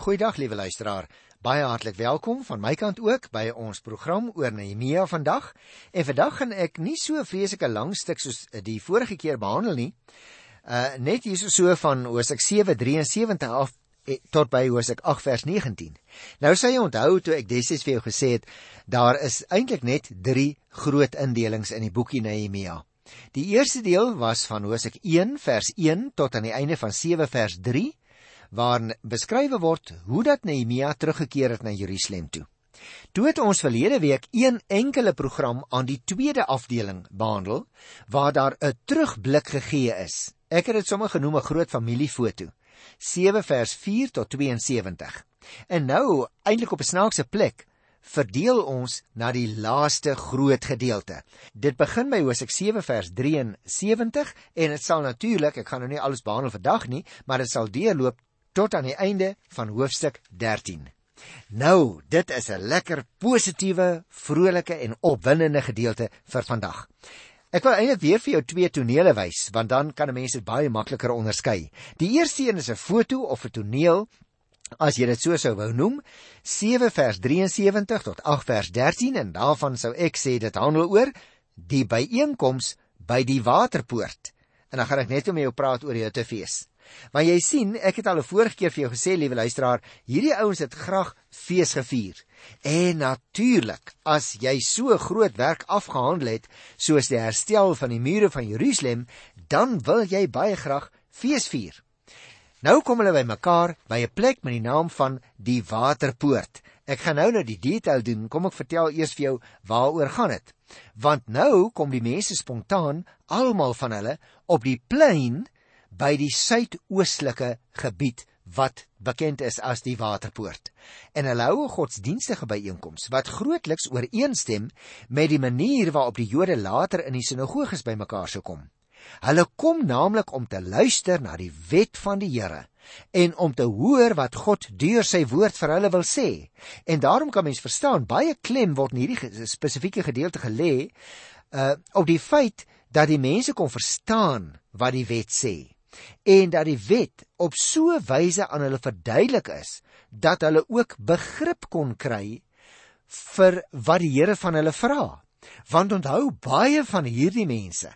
Goeiedag liewe luisteraar. Baie hartlik welkom van my kant ook by ons program oor Nehemia vandag. En vandag gaan ek nie so vreeslike lang stuk soos die vorige keer behandel nie. Uh net hier so van Hosea 7:73 af eh, tot by Hosea 8 vers 19. Nou sê jy onthou toe ek destyds vir jou gesê het, daar is eintlik net 3 groot indelings in die boekie Nehemia. Die eerste deel was van Hosea 1 vers 1 tot aan die einde van 7 vers 3 waarin beskrywe word hoe dat Nehemia teruggekeer het na Jerusalem toe. Toe het ons verlede week een enkele program aan die tweede afdeling behandel waar daar 'n terugblik gegee is. Ek het dit sommer genoem 'n groot familiefoto. 7 vers 4 tot 72. En nou, eintlik op 'n snaakse plek, verdeel ons na die laaste groot gedeelte. Dit begin by Hosea 7 vers 73 en dit sal natuurlik, ek gaan nou nie alles behandel vandag nie, maar dit sal deurloop tot aan die einde van hoofstuk 13. Nou, dit is 'n lekker positiewe, vrolike en opwindende gedeelte vir vandag. Ek wil eintlik weer vir jou twee tonele wys, want dan kan 'n mens dit baie makliker onderskei. Die eerste een is 'n foto of 'n toneel, as jy dit so sou wou noem, 7 vers 73 tot 8 vers 13 en daarvan sou ek sê dit handel oor die byeenkoms by die waterpoort. En dan gaan ek net met jou praat oor die Hittefees. Maar jy sien, ek het al 'n vorige keer vir jou gesê, liewe luisteraar, hierdie ouens het graag fees gevier. En natuurlik, as jy so groot werk afgehandel het, soos die herstel van die mure van Jerusalem, dan wil jy baie graag fees vier. Nou kom hulle by mekaar by 'n plek met die naam van die Waterpoort. Ek gaan nou nou die detail doen. Kom ek vertel eers vir jou waaroor gaan dit. Want nou kom die mense spontaan, almal van hulle, op die plein by die suidoostelike gebied wat bekend is as die waterpoort. En hulle hou 'n godsdienstige byeenkoms wat grootliks ooreenstem met die manier waarop die Jode later in die sinagoges bymekaar sou kom. Hulle kom naamlik om te luister na die wet van die Here en om te hoor wat God deur sy woord vir hulle wil sê. En daarom kan mens verstaan baie klem word in hierdie spesifieke gedeelte gelê uh op die feit dat die mense kon verstaan wat die wet sê en dat die wet op so 'n wyse aan hulle verduidelik is dat hulle ook begrip kon kry vir wat die Here van hulle vra. Want onthou baie van hierdie mense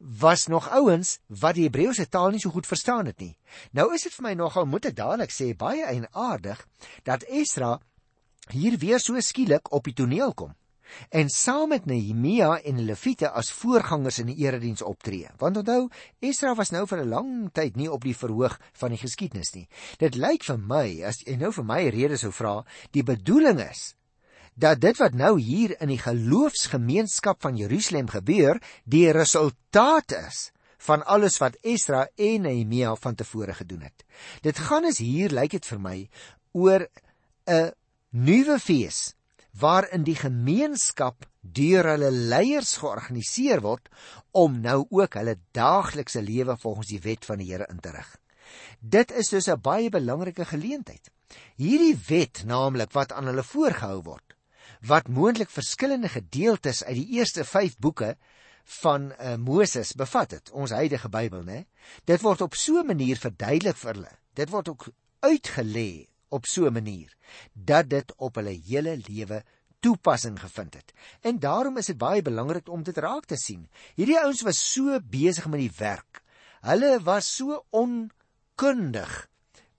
was nog ouens wat die Hebreëse taal nie so goed verstaan het nie. Nou is dit vir my nogal moet ek dadelik sê baie eienaardig dat Esra hier weer so skielik op die toneel kom en saam met Nehemia en die Lewiete as voorgangers in die erediens optree. Want onthou, Esra was nou vir 'n lang tyd nie op die verhoog van die geskiedenis nie. Dit lyk vir my as jy nou vir my rede sou vra, die bedoeling is dat dit wat nou hier in die geloofsgemeenskap van Jerusalem gebeur, die resultaat is van alles wat Esra en Nehemia van tevore gedoen het. Dit gaan is hier lyk dit vir my oor 'n nuwe fees waarin die gemeenskap deur hulle leiers georganiseer word om nou ook hulle daaglikse lewe volgens die wet van die Here in te rig. Dit is dus 'n baie belangrike geleentheid. Hierdie wet naamlik wat aan hulle voorgehou word, wat moontlik verskillende gedeeltes uit die eerste 5 boeke van uh, Moses bevat het, ons huidige Bybel, né? Dit word op so 'n manier verduidelik vir hulle. Dit word ook uitgelê op so 'n manier dat dit op hulle hele lewe toepassing gevind het. En daarom is dit baie belangrik om dit raak te sien. Hierdie ouens was so besig met die werk. Hulle was so onkundig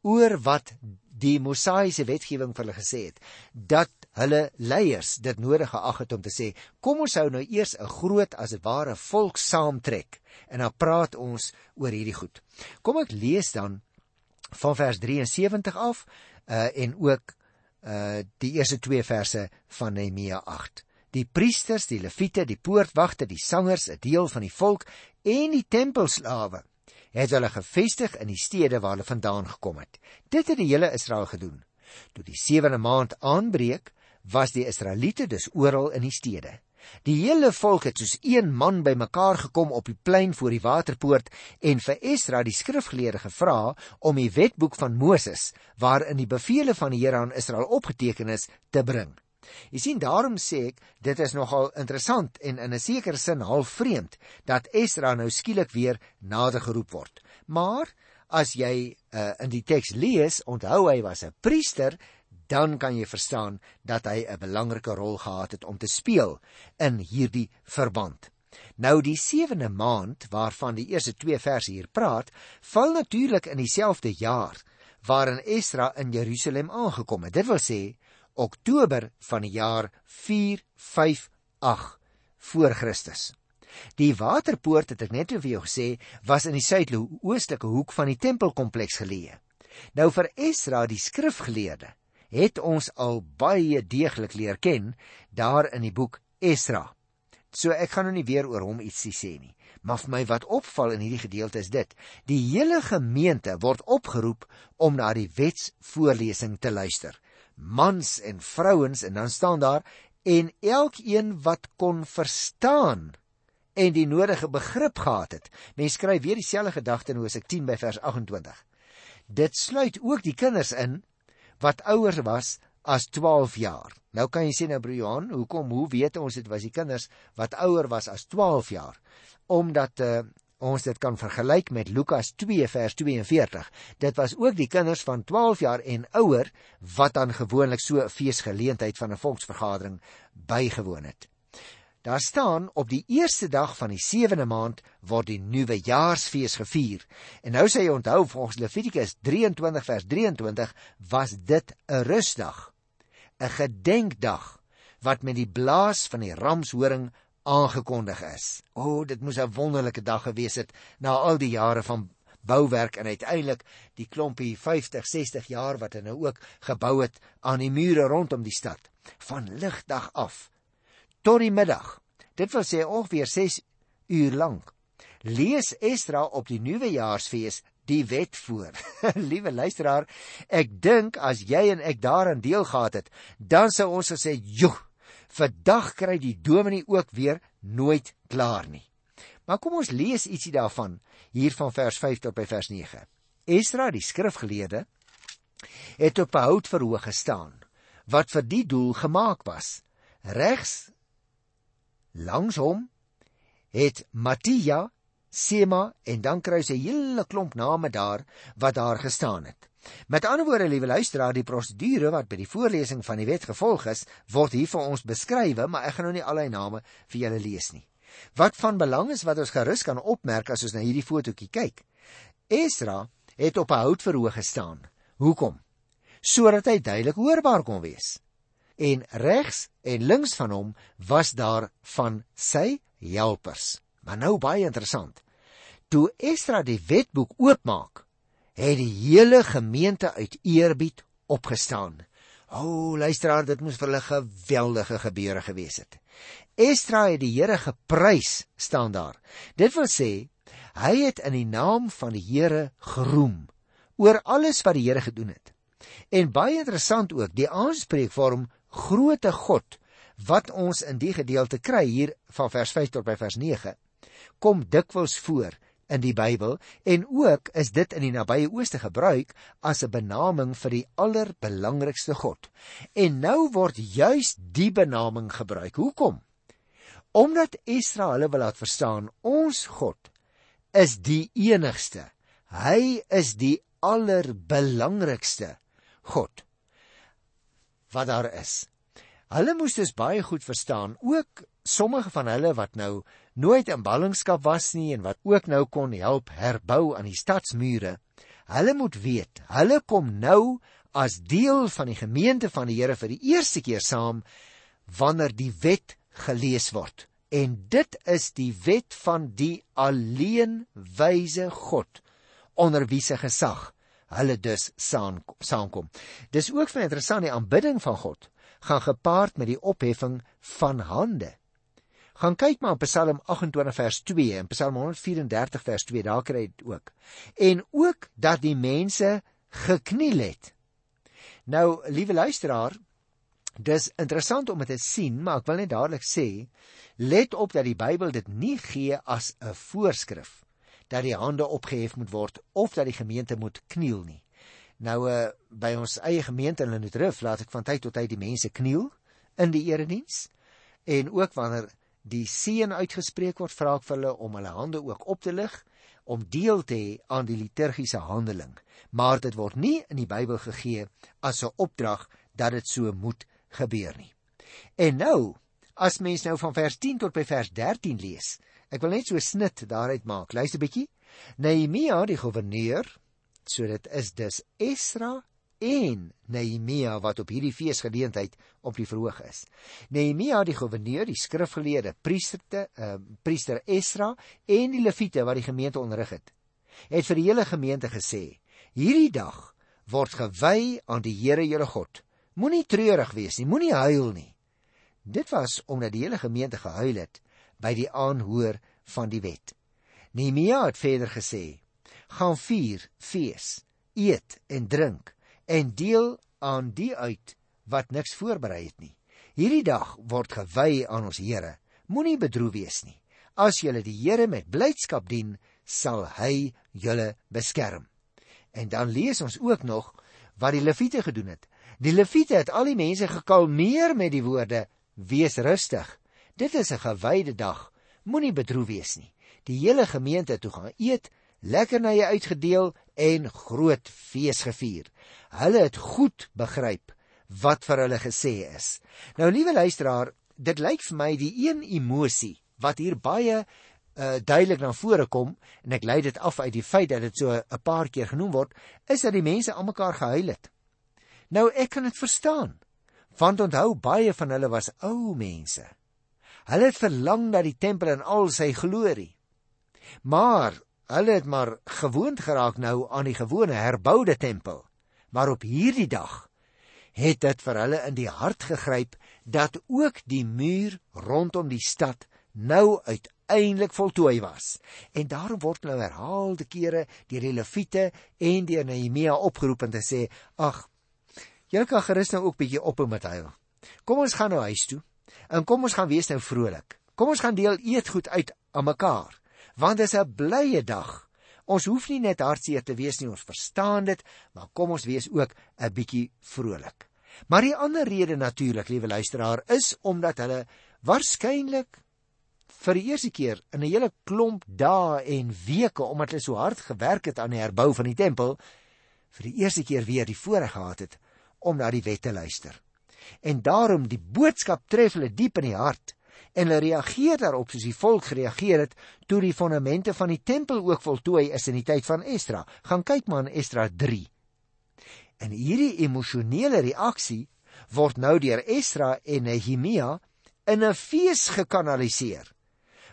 oor wat die Mosaïese wetgewing vir hulle gesê het dat hulle leiers dit nodig geag het om te sê kom ons hou nou eers 'n groot as dit ware volk saamtrek en dan praat ons oor hierdie goed. Kom ek lees dan van vers 73 af uh en ook uh die eerste 2 verse van Nehemia 8. Die priesters, die leviete, die poortwagte, die sangers, 'n deel van die volk en die tempelslawe het hulle gevestig in die stede waar hulle vandaan gekom het. Dit het die hele Israel gedoen. Toe die 7de maand aanbreek, was die Israeliete dus oral in die stede. Die hele volk het soos een man bymekaar gekom op die plein voor die waterpoort en vir Esra die skrifgeleerde gevra om die wetboek van Moses waarin die beveel van die Here aan Israel opgeteken is te bring. Jy sien daarom sê ek dit is nogal interessant en in 'n sekere sin half vreemd dat Esra nou skielik weer nader geroep word. Maar as jy uh, in die teks lees, onthou hy was 'n priester, dan kan jy verstaan dat hy 'n belangrike rol gehad het om te speel in hierdie verband. Nou die sewende maand waarvan die eerste 2 verse hier praat, val natuurlik in dieselfde jaar waarin Esdra in Jerusalem aangekom het. Dit wil sê Oktober van die jaar 458 voor Christus. Die waterpoort het ek net vir jou gesê was in die suidoostelike hoek van die tempelkompleks geleë. Nou vir Esdra die skrifgeleerde het ons al baie deeglik leer ken daar in die boek Esdra. So ek gaan nou nie weer oor hom iets sê nie, maar vir my wat opval in hierdie gedeelte is dit: die hele gemeente word opgeroep om na die wetsvoorlesing te luister. Mans en vrouens en dan staan daar en elkeen wat kon verstaan en die nodige begrip gehad het. Mens skryf weer dieselfde gedagte in Hosea 10 by vers 28. Dit sluit ook die kinders in wat ouer was as 12 jaar. Nou kan jy sê nou broer Johan, hoekom hoe weet ons dit was die kinders wat ouer was as 12 jaar? Omdat uh, ons dit kan vergelyk met Lukas 2 vers 42. Dit was ook die kinders van 12 jaar en ouer wat dan gewoonlik so 'n feesgeleentheid van 'n volksvergadering bygewoon het. Daar staan op die eerste dag van die sewende maand word die nuwe jaarsfees gevier. En nou sê jy onthou volgens Levitikus 23 vers 23 was dit 'n rusdag, 'n gedenkdag wat met die blaas van die ramshoring aangekondig is. O, oh, dit moes 'n wonderlike dag gewees het na al die jare van bouwerk en uiteindelik die klompie 50, 60 jaar wat hulle nou ook gebou het aan die mure rondom die stad. Van ligdag af tot die middag. Dit wil sê ongeveer 6 uur lank. Lees Esdra op die nuwejaarsfees die wet voor. Liewe luisteraar, ek dink as jy en ek daaraan deel gehad het, dan sou ons gesê, "Joe, vandag kry die dominee ook weer nooit klaar nie." Maar kom ons lees ietsie daarvan hier van vers 5 tot by vers 9. Esdra, die skrifgeleerde, het op 'n houtverhoog gestaan wat vir die doel gemaak was. Regs Langs hom het Mattia, Sema en dan kry sy 'n hele klomp name daar wat daar gestaan het. Met ander woorde, liewe luisteraar, die prosedure wat by die voorlesing van die wet gevolg is, word hier vir ons beskryf, maar ek gaan nou nie al die name vir julle lees nie. Wat van belang is wat ons gerus kan opmerk as ons na hierdie fotootjie kyk. Esra het op 'n houtverhoog gestaan. Hoekom? Sodat hy duidelik hoorbaar kon wees en regs en links van hom was daar van sy helpers. Maar nou baie interessant. Toe Esdra die wetboek oopmaak, het die hele gemeente uit eerbied opgestaan. O, oh, luisteraar, dit moes vir hulle geweldige gebeure gewees het. Esdra het die Here geprys, staan daar. Dit wil sê hy het in die naam van die Here geroem oor alles wat die Here gedoen het. En baie interessant ook, die aanspreekvorm groote God wat ons in die gedeelte kry hier van vers 5 tot by vers 9 kom dikwels voor in die Bybel en ook is dit in die nabye ooste gebruik as 'n benaming vir die allerbelangrikste God. En nou word juis die benaming gebruik. Hoekom? Omdat Israel hulle wil laat verstaan ons God is die enigste. Hy is die allerbelangrikste God wat daar is. Hulle moes dus baie goed verstaan, ook sommige van hulle wat nou nooit in ballingskap was nie en wat ook nou kon help herbou aan die stadsmure. Hulle moet weet, hulle kom nou as deel van die gemeente van die Here vir die eerste keer saam wanneer die wet gelees word. En dit is die wet van die alleen wyse God onder wie se gesag hulle dus saamkom. Dis ook vir interessant die aanbidding van God gaan gepaard met die opheffing van hande. Gaan kyk maar op Psalm 28 vers 2 en Psalm 134 vers 2, daar kry dit ook. En ook dat die mense gekniel het. Nou, liewe luisteraar, dis interessant om dit te sien, maar ek wil net dadelik sê, let op dat die Bybel dit nie gee as 'n voorskrif dat die hande opgehef moet word of dat die gemeente moet kniel nie. Nou uh, by ons eie gemeente in Lenotrif laat ek van tyd tot tyd die mense kniel in die erediens en ook wanneer die seën uitgespreek word, vra ek vir hulle om hulle hande ook op te lig om deel te hê aan die liturgiese handeling, maar dit word nie in die Bybel gegee as 'n opdrag dat dit so moet gebeur nie. En nou, as mens nou van vers 10 tot by vers 13 lees, ek wil net so 'n snit daaruit maak. Luister 'n bietjie. Nehemia, die goewerneur, so dit is dus Esra en Nehemia wat op hierdie feesgeleentheid op die verhoog is. Nehemia die goewerneur, die skrifgeleerde priesterte, uh, priester Esra en die leviete wat die gemeente onderrig het, het vir die hele gemeente gesê: "Hierdie dag word gewy aan die Here jou God. Moenie treurig wees nie, moenie huil nie." Dit was omdat die hele gemeente gehuil het by die aanhoor van die wet. Nehemia het verder gesê: "Gaan vier, fees, eet en drink." en deel aan die uit wat niks voorberei het nie. Hierdie dag word gewy aan ons Here. Moenie bedroef wees nie. As julle die Here met blydskap dien, sal hy julle beskerm. En dan lees ons ook nog wat die leviete gedoen het. Die leviete het al die mense gekalmeer met die woorde: "Wees rustig. Dit is 'n gewyde dag. Moenie bedroef wees nie." Die hele gemeente toe gaan eet lekkernye uitgedeel en groot fees gevier. Hulle het goed begryp wat vir hulle gesê is. Nou liewe luisteraar, dit lyk vir my die een emosie wat hier baie uh, duidelik na vore kom en ek lei dit af uit die feit dat dit so 'n paar keer genoem word, is dat die mense almekaar gehuil het. Nou ek kan dit verstaan. Want onthou baie van hulle was ou mense. Hulle het verlang na die tempel en al sy glorie. Maar Hulle het maar gewoond geraak nou aan die gewone herboude tempel. Maar op hierdie dag het dit vir hulle in die hart gegryp dat ook die muur rondom die stad nou uiteindelik voltooi was. En daarom word nou herhaalde kere deur die leviete en deur Nehemia opgeroep om te sê: "Ag, julle kan gerus nou ook bietjie op met huil. Kom ons gaan nou huis toe en kom ons gaan wees nou vrolik. Kom ons gaan deel eetgoed uit aan mekaar want dit is 'n blye dag. Ons hoef nie net hartseer te wees nie, ons verstaan dit, maar kom ons wees ook 'n bietjie vrolik. Maar die ander rede natuurlik, liewe luisteraar, is omdat hulle waarskynlik vir die eerste keer in 'n hele klomp dae en weke omdat hulle so hard gewerk het aan die herbou van die tempel, vir die eerste keer weer die voorreg gehad het om na die wet te luister. En daarom die boodskap tref hulle diep in die hart en hulle reageer daarop soos die volk gereageer het toe die fondamente van die tempel ook voltooi is in die tyd van Esdra. Gaan kyk maar in Esdra 3. En hierdie emosionele reaksie word nou deur Esdra en Nehemia in 'n fees gekanaliseer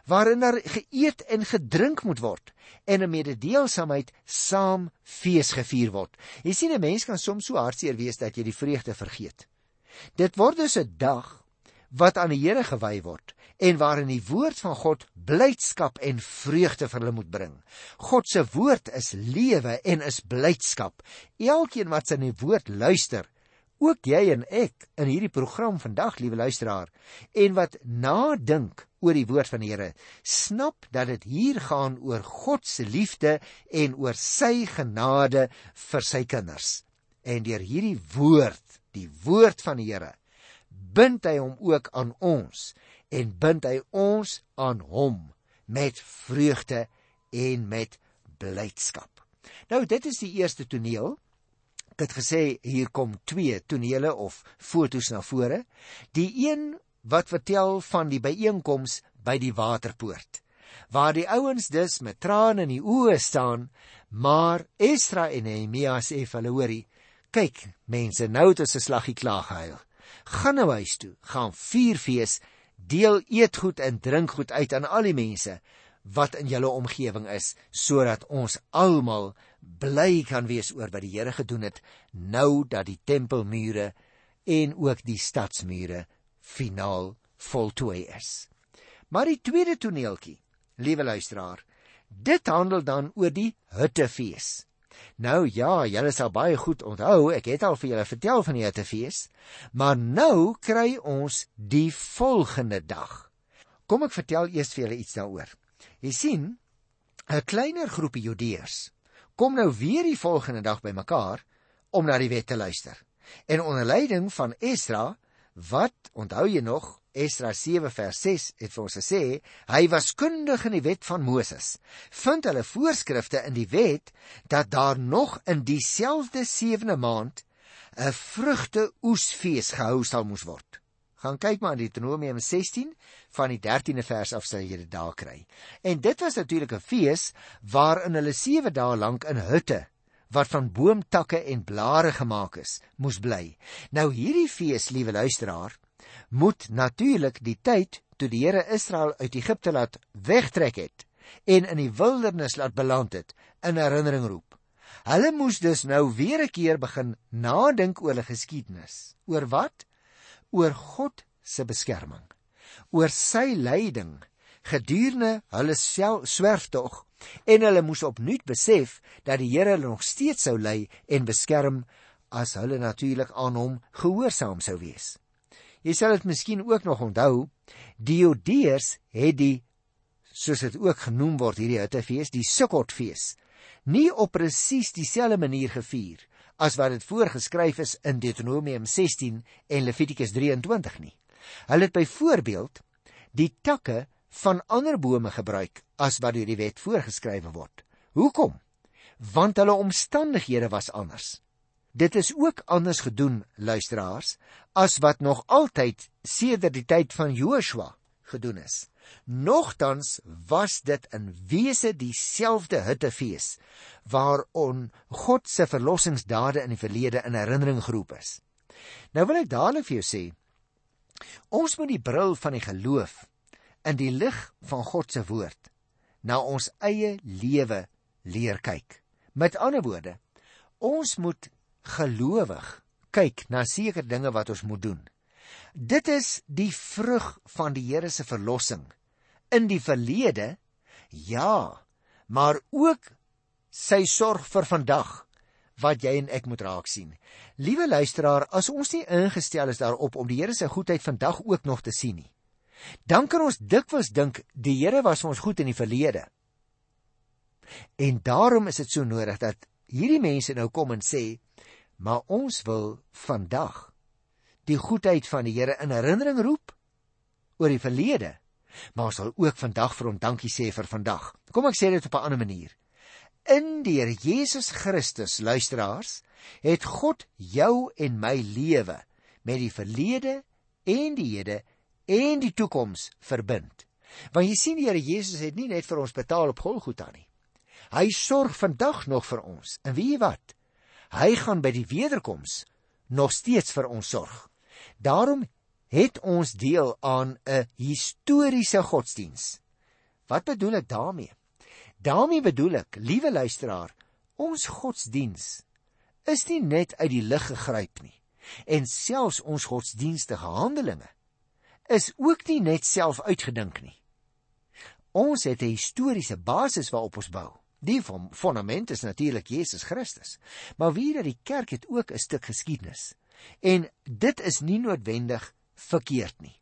waarin daar geëet en gedrink moet word en 'n mededeelsaamheid saam fees gevier word. Jy sien 'n mens kan soms so hartseer wees dat jy die vreugde vergeet. Dit word dus 'n dag wat aan die Here gewy word en waarin die woord van God blydskap en vreugde vir hulle moet bring. God se woord is lewe en is blydskap. Elkeen wat sy woord luister, ook jy en ek in hierdie program vandag, liewe luisteraar, en wat nadink oor die woord van die Here, snap dat dit hier gaan oor God se liefde en oor sy genade vir sy kinders. En deur hierdie woord, die woord van die Here, bind hy hom ook aan ons en bind hy ons aan hom met vreugde en met blydskap. Nou dit is die eerste toneel. Ek het gesê hier kom twee tonele of fotos na vore. Die een wat vertel van die byeenkoms by die waterpoort waar die ouens dus met trane in die oë staan, maar Esra en Nehemia sê vir hulle hoorie, kyk mense, nou het ons 'n slaggie klaar gehuil gaan nou huis toe, gaan vier fees, deel eetgoed en drinkgoed uit aan al die mense wat in julle omgewing is, sodat ons almal bly kan wees oor wat die Here gedoen het nou dat die tempelmure en ook die stadsmure finaal voltooi is. Maar die tweede toneeltjie, liewe luisteraar, dit handel dan oor die huttefees. Nou ja, julle sal baie goed onthou, ek het al vir julle vertel van die Hittefees, maar nou kry ons die volgende dag. Kom ek vertel eers vir julle iets daaroor. Jy sien, 'n kleiner groepie Judeërs kom nou weer die volgende dag bymekaar om na die wet te luister. En onder leiding van Esdra, wat onthou jy nog, Esdra 7 vers 6 het vir ons gesê, hy was kundig in die wet van Moses. Vind hulle voorskrifte in die wet dat daar nog in dieselfde sewende maand 'n vrugteoesfees gehou sal moes word. Gaan kyk maar in Deuteronomium 16 van die 13de vers af sal jy dit daar kry. En dit was natuurlik 'n fees waarin hulle 7 dae lank in hutte wat van boomtakke en blare gemaak is, moes bly. Nou hierdie fees, liewe luisteraar, moet natuurlik die tyd toe die Here Israel uit Egipte laat wegtrek het en in die wildernis laat beland het in herinnering roep. Hulle moes dus nou weer 'n keer begin nadink oor hulle geskiedenis. Oor wat? Oor God se beskerming. Oor sy leiding gedurende hulle swerftog en hulle moes opnuut besef dat die Here hulle nog steeds sou lei en beskerm as hulle natuurlik aan hom gehoorsaam sou wees. Jy sal dit miskien ook nog onthou, Diodeus het die soos dit ook genoem word hierdie Hittefees, die Sukkotfees, nie op presies dieselfde manier gevier as wat dit voorgeskryf is in Deuteronomium 16 en Levitikus 23 nie. Hulle het byvoorbeeld die takke van ander bome gebruik as wat deur die wet voorgeskrywe word. Hoekom? Want hulle omstandighede was anders. Dit is ook anders gedoen, luisteraars, as wat nog altyd sedert die tyd van Joshua gedoen is. Nogtans was dit in wese dieselfde hittefees waaron God se verlossingsdade in die verlede in herinnering geroep is. Nou wil ek dadelik vir jou sê, ons moet die bril van die geloof in die lig van God se woord na ons eie lewe leer kyk. Met ander woorde, ons moet gelowig kyk na sekere dinge wat ons moet doen. Dit is die vrug van die Here se verlossing in die verlede. Ja, maar ook sy sorg vir vandag wat jy en ek moet raak sien. Liewe luisteraar, as ons nie ingestel is daarop om die Here se goedheid vandag ook nog te sien nie, dan kan ons dikwels dink die Here was vir ons goed in die verlede. En daarom is dit so nodig dat hierdie mense nou kom en sê, maar ons wil vandag die goedheid van die Here in herinnering roep oor die verlede. Maar ons sal ook vandag vir hom dankie sê vir vandag. Kom ek sê dit op 'n ander manier. In die Here Jesus Christus, luisteraars, het God jou en my lewe met die verlede en die hede en die toekoms verbind. Want jy sien die Here Jesus het nie net vir ons betaal op Golgotha nie. Hy sorg vandag nog vir ons. En weet jy wat? Hy gaan by die wederkoms nog steeds vir ons sorg. Daarom het ons deel aan 'n historiese godsdiens. Wat bedoel ek daarmee? daarmee bedoel ek, liewe luisteraar, ons godsdiens is nie net uit die lug gegryp nie. En selfs ons godsdienstige handelinge is ook nie net self uitgedink nie. Ons het 'n historiese basis waarop ons bou. Die fondament is natuurlik Jesus Christus. Maar wie dat die kerk het ook 'n stuk geskiedenis. En dit is nie noodwendig verkeerd nie.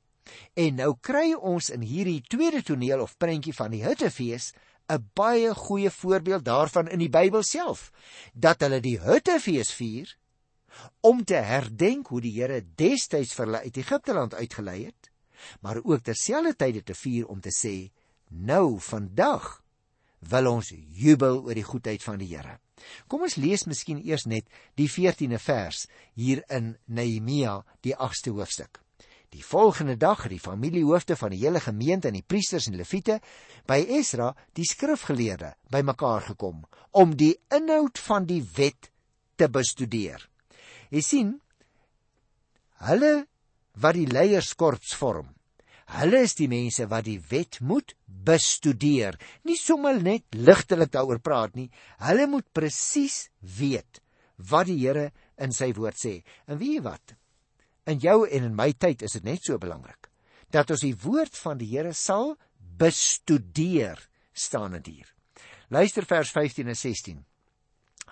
En nou kry ons in hierdie tweede toneel of prentjie van die Hittefees 'n baie goeie voorbeeld daarvan in die Bybel self dat hulle die Hittefees vier om te herdenk hoe die Here destyds vir hulle uit Egipte land uitgelei het, maar ook terselfdertyd te vier om te sê nou vandag wil ons jubel oor die goedheid van die Here. Kom ons lees miskien eers net die 14de vers hier in Nehemia, die 8ste hoofstuk. Die volgende dag het die familiehoofde van die hele gemeente en die priesters en leviete by Esra, die skrifgeleerde, bymekaar gekom om die inhoud van die wet te bestudeer. Jy sien, hulle wat die leierskorps vorm, Hulle is die mense wat die wet moet bestudeer, nie sommer net ligtelik daaroor praat nie. Hulle moet presies weet wat die Here in sy woord sê. En weet jy wat? In jou en in my tyd is dit net so belangrik dat ons die woord van die Here sal bestudeer staan dit hier. Luister vers 15 en 16.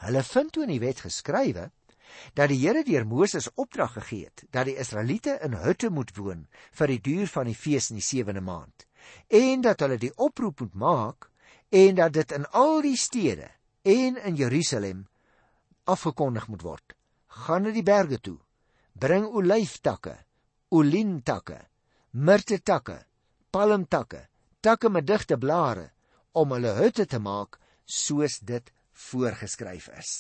Hulle vind toe in die wet geskrywe dat die Here deur Moses opdrag gegee het dat die Israeliete in hutte moet woon vir die duur van die fees in die sewende maand en dat hulle die oproep moet maak en dat dit in al die stede en in Jerusalem afgekondig moet word. Gaan na die berge toe. Bring olyftakke, olientakke, mirtetakke, palmtakke, takke met digte blare om hulle hutte te maak soos dit voorgeskryf is.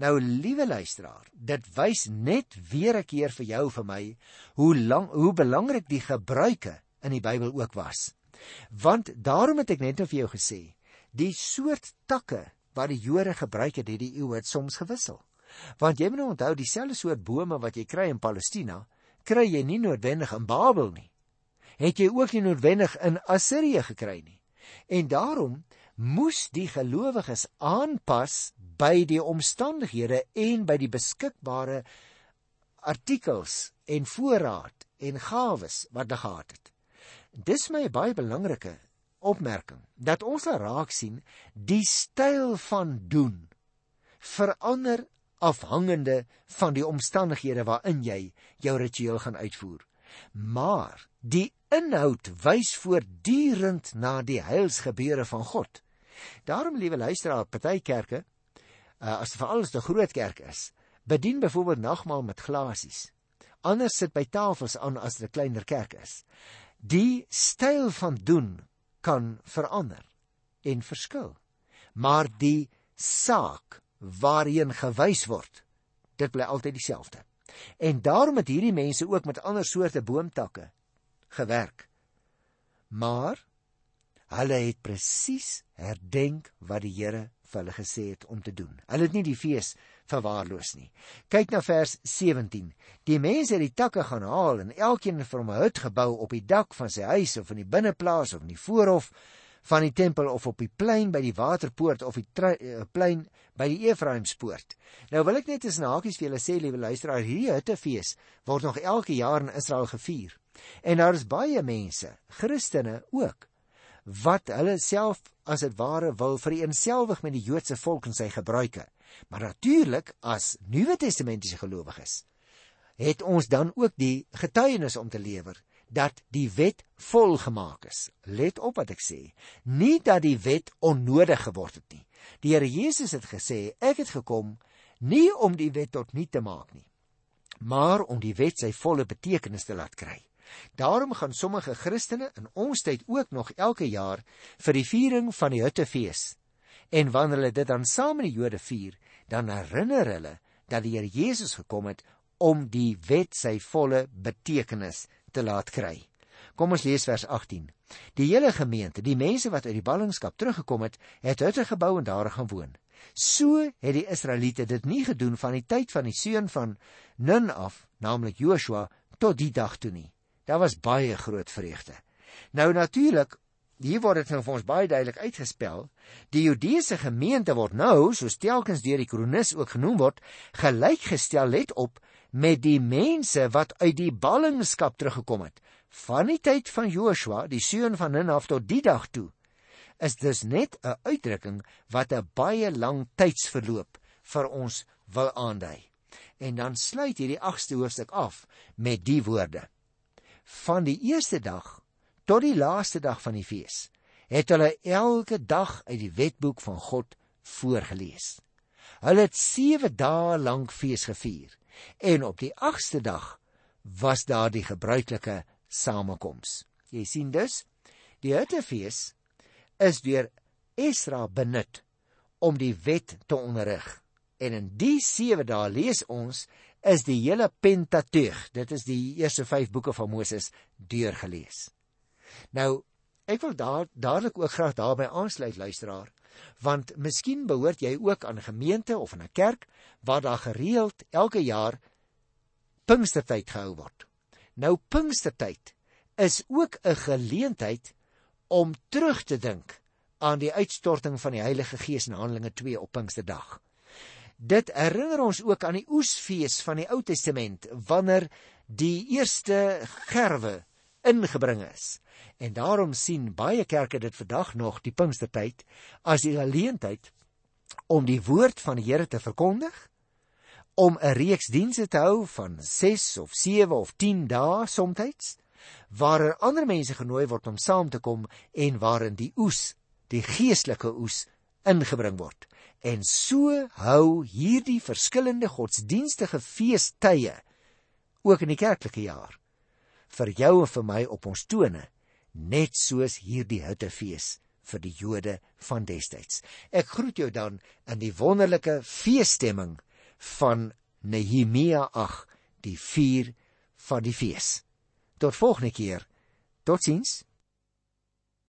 Nou liewe luisteraar, dit wys net weer 'n keer vir jou vir my hoe lank hoe belangrik die gebruike in die Bybel ook was. Want daarom het ek net nou vir jou gesê, die soort takke wat die Jode gebruik het, het die eeue het soms gewissel. Want jy moet nou onthou dieselfde soort bome wat jy kry in Palestina, kry jy nie noodwendig in Babel nie. Het jy ook nie noodwendig in Assirië gekry nie. En daarom moes die gelowiges aanpas by die omstandighede en by die beskikbare artikels en voorraad en gawes wat hulle gehad het. Dis my baie belangrike opmerking dat ons raak sien die styl van doen verander afhangende van die omstandighede waarin jy jou ritueel gaan uitvoer. Maar die inhoud wys voortdurend na die heilsgebeure van God. Daarom liewe luisteraar, party kerke, uh, as veral as dit 'n groot kerk is, bedien byvoorbeeld nagmaal met glasies. Anders sit by tafels aan as dit 'n kleiner kerk is. Die styl van doen kan verander en verskil. Maar die saak waarheen gewys word, dit bly altyd dieselfde. En daarom het hierdie mense ook met ander soorte boomtakke gewerk. Maar hulle het presies herdenk wat die Here vir hulle gesê het om te doen. Hulle het nie die fees verwaarloos nie. Kyk na vers 17. Die mense het die takke gaan haal en elkeen het vir hom 'n hut gebou op die dak van sy huis of in die binneplaas of in die voorhof van die tempel of op die plein by die waterpoort of die uh, plein by die Efraimspoort. Nou wil ek net eens nakies vir julle sê, liewe luisteraars, hierdie huttefees word nog elke jaar in Israel gevier. En daar is baie mense, Christene ook, wat hulle self as dit ware wil vereenselwig met die Joodse volk en sy gebruike. Maar natuurlik as Nuwe Testamentiese gelowiges het ons dan ook die getuienis om te lewer dat die wet volgemaak is. Let op wat ek sê. Nie dat die wet onnodig geword het nie. Die Here Jesus het gesê, ek het gekom nie om die wet tot nul te maak nie, maar om die wet sy volle betekenis te laat kry. Daarom gaan sommige Christene in ons tyd ook nog elke jaar vir die viering van die Huttefees. En wanneer hulle dit dan saam met die Jode vier, dan herinner hulle dat die Here Jesus gekom het om die wet sy volle betekenis te laat kry. Kom ons lees vers 18. Die hele gemeente, die mense wat uit die ballingskap teruggekom het, het hutte gebou en daar gaan woon. So het die Israeliete dit nie gedoen van die tyd van die seun van Nun af, naamlik Joshua, tot die dag toe nie. Daar was baie groot vreugde. Nou natuurlik, hier word dit nou vir ons baie duidelik uitgespel, die Judeese gemeente word nou, soos telkens deur die kronikus ook genoem word, gelykgestel let op met die mense wat uit die ballingskap teruggekom het. Van die tyd van Joshua, die seun van Nun af tot die dag toe, is dis net 'n uitdrukking wat 'n baie lang tydsverloop vir ons wil aandui. En dan sluit hierdie 8ste hoofstuk af met die woorde: van die eerste dag tot die laaste dag van die fees het hulle elke dag uit die wetboek van God voorgeles. Hulle het 7 dae lank fees gevier en op die 8ste dag was daar die gebruikelike samekoms. Jy sien dus, die Hittefees is deur Esra benut om die wet te onderrig. En in die 7 dae lees ons is die hele Pentateug, dit is die eerste 5 boeke van Moses deurgelees. Nou, ek wil daar dadelik ook graag daarby aansluit luisteraar, want miskien behoort jy ook aan 'n gemeente of 'n kerk waar daar gereeld elke jaar Pinkstertyd gehou word. Nou Pinkstertyd is ook 'n geleentheid om terug te dink aan die uitstorting van die Heilige Gees in Handelinge 2 op Pinksterdag. Dit herinner ons ook aan die oesfees van die Ou Testament wanneer die eerste gerwe ingebring is. En daarom sien baie kerke dit vandag nog die Pinkstertyd as die geleentheid om die woord van die Here te verkondig, om 'n reeks dienste te hou van 6 of 7 of 10 dae soms, waar er ander mense genooi word om saam te kom en waarin die oes, die geestelike oes ingebring word. En so hou hierdie verskillende godsdienstige feestydde ook in die kerklike jaar vir jou en vir my op ons tone, net soos hierdie hittefees vir die Jode van destyds. Ek groet jou dan in die wonderlike feesstemming van Nehemia 8, die 4 van die fees. Tot volgende keer. Totsiens.